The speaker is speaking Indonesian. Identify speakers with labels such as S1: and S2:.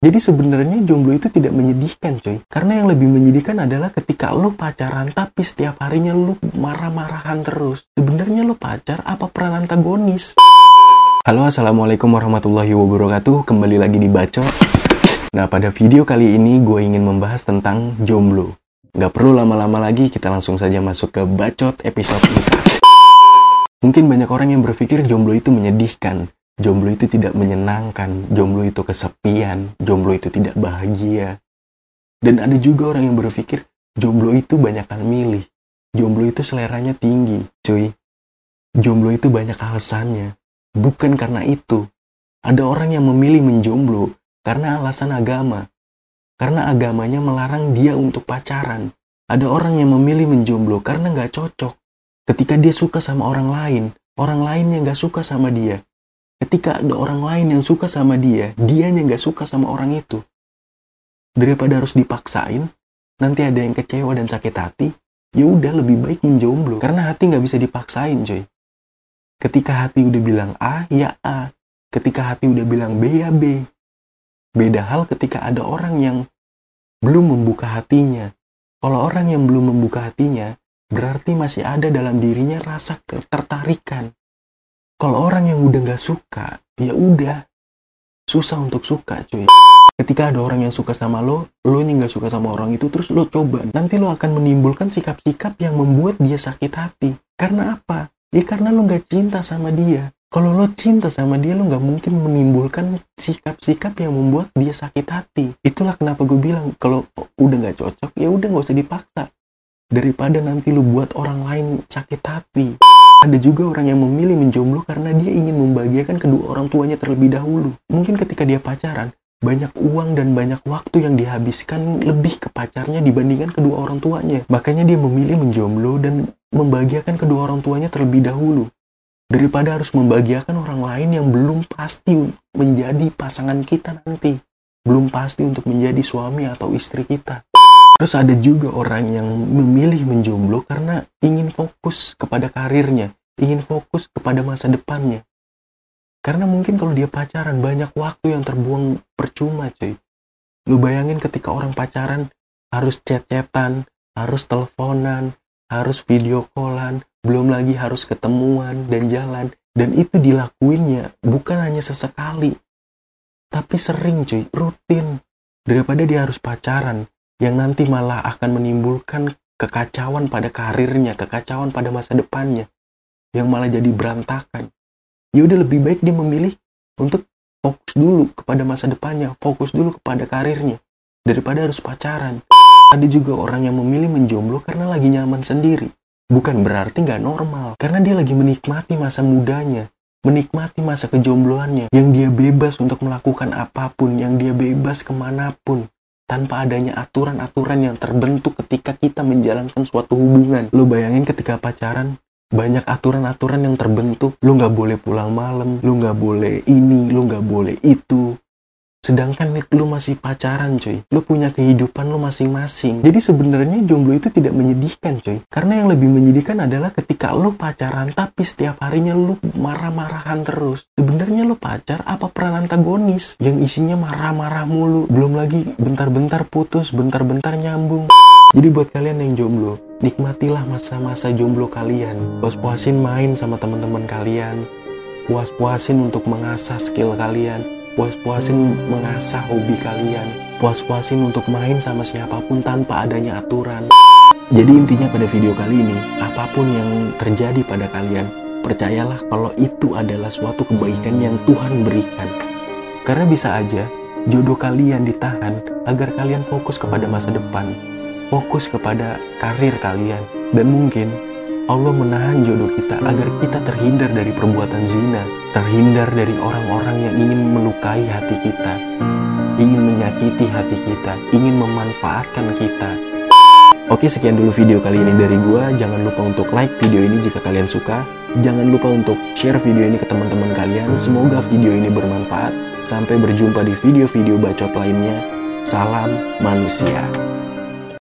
S1: Jadi sebenarnya jomblo itu tidak menyedihkan coy. Karena yang lebih menyedihkan adalah ketika lo pacaran tapi setiap harinya lo marah-marahan terus. Sebenarnya lo pacar apa peran antagonis? Halo assalamualaikum warahmatullahi wabarakatuh. Kembali lagi di Bacot. Nah pada video kali ini gue ingin membahas tentang jomblo. Gak perlu lama-lama lagi kita langsung saja masuk ke Bacot episode 4. Mungkin banyak orang yang berpikir jomblo itu menyedihkan jomblo itu tidak menyenangkan, jomblo itu kesepian, jomblo itu tidak bahagia. Dan ada juga orang yang berpikir jomblo itu banyakkan milih, jomblo itu seleranya tinggi, cuy. Jomblo itu banyak alasannya, bukan karena itu. Ada orang yang memilih menjomblo karena alasan agama, karena agamanya melarang dia untuk pacaran. Ada orang yang memilih menjomblo karena nggak cocok. Ketika dia suka sama orang lain, orang lainnya nggak suka sama dia ketika ada orang lain yang suka sama dia, dianya nggak suka sama orang itu. Daripada harus dipaksain, nanti ada yang kecewa dan sakit hati, ya udah lebih baik menjomblo. Karena hati nggak bisa dipaksain, coy. Ketika hati udah bilang A, ya A. Ketika hati udah bilang B, ya B. Beda hal ketika ada orang yang belum membuka hatinya. Kalau orang yang belum membuka hatinya, berarti masih ada dalam dirinya rasa ketertarikan kalau orang yang udah nggak suka ya udah. Susah untuk suka cuy. Ketika ada orang yang suka sama lo lo nya nggak suka sama orang itu terus lo coba nanti lo akan menimbulkan sikap-sikap yang membuat dia sakit hati. Karena apa? Ya karena lo nggak cinta sama dia. Kalau lo cinta sama dia lo nggak mungkin menimbulkan sikap-sikap yang membuat dia sakit hati. Itulah kenapa gue bilang kalau udah nggak cocok ya udah nggak usah dipaksa. Daripada nanti lo buat orang lain sakit hati ada juga orang yang memilih menjomblo karena dia ingin membahagiakan kedua orang tuanya terlebih dahulu. Mungkin ketika dia pacaran, banyak uang dan banyak waktu yang dihabiskan lebih ke pacarnya dibandingkan kedua orang tuanya. Makanya dia memilih menjomblo dan membahagiakan kedua orang tuanya terlebih dahulu. Daripada harus membahagiakan orang lain yang belum pasti menjadi pasangan kita nanti. Belum pasti untuk menjadi suami atau istri kita. Terus ada juga orang yang memilih menjomblo karena ingin fokus kepada karirnya, ingin fokus kepada masa depannya. Karena mungkin kalau dia pacaran banyak waktu yang terbuang percuma cuy. Lu bayangin ketika orang pacaran harus chat-chatan, harus teleponan, harus video callan, belum lagi harus ketemuan dan jalan. Dan itu dilakuinnya bukan hanya sesekali, tapi sering cuy, rutin. Daripada dia harus pacaran, yang nanti malah akan menimbulkan kekacauan pada karirnya, kekacauan pada masa depannya, yang malah jadi berantakan. Ya udah lebih baik dia memilih untuk fokus dulu kepada masa depannya, fokus dulu kepada karirnya, daripada harus pacaran. Ada juga orang yang memilih menjomblo karena lagi nyaman sendiri. Bukan berarti nggak normal, karena dia lagi menikmati masa mudanya, menikmati masa kejombloannya, yang dia bebas untuk melakukan apa pun, yang dia bebas ke mana pun, tanpa adanya aturan-aturan yang terbentuk ketika kita menjalankan suatu hubungan. Lo bayangin ketika pacaran, banyak aturan-aturan yang terbentuk. Lo nggak boleh pulang malam, lo nggak boleh ini, lo nggak boleh itu. Sedangkan lu masih pacaran cuy. Lu punya kehidupan lu masing-masing. Jadi sebenarnya jomblo itu tidak menyedihkan cuy. Karena yang lebih menyedihkan adalah ketika lu pacaran tapi setiap harinya lu marah-marahan terus. Sebenarnya lu pacar apa peran antagonis yang isinya marah-marah mulu. Belum lagi bentar-bentar putus, bentar-bentar nyambung. Jadi buat kalian yang jomblo, nikmatilah masa-masa jomblo kalian. Puas-puasin main sama teman-teman kalian. Puas-puasin untuk mengasah skill kalian. Puas-puasin mengasah hobi kalian. Puas-puasin untuk main sama siapa pun tanpa adanya aturan. Jadi intinya pada video kali ini apa pun yang terjadi pada kalian percayalah kalau itu adalah suatu kebaikan yang Tuhan berikan. Karena bisa aja jodoh kalian ditahan agar kalian fokus kepada masa depan fokus kepada karir kalian dan mungkin Allah menahan jodoh kita agar kita terhindar dari perbuatan zina, terhindar dari orang-orang yang ingin melukai hati kita, ingin menyakiti hati kita, ingin memanfaatkan kita. Oke, sekian dulu video kali ini dari gua. Jangan lupa untuk like video ini jika kalian suka. Jangan lupa untuk share video ini ke teman-teman kalian. Semoga video ini bermanfaat. Sampai berjumpa di video-video bacot lainnya. Salam manusia.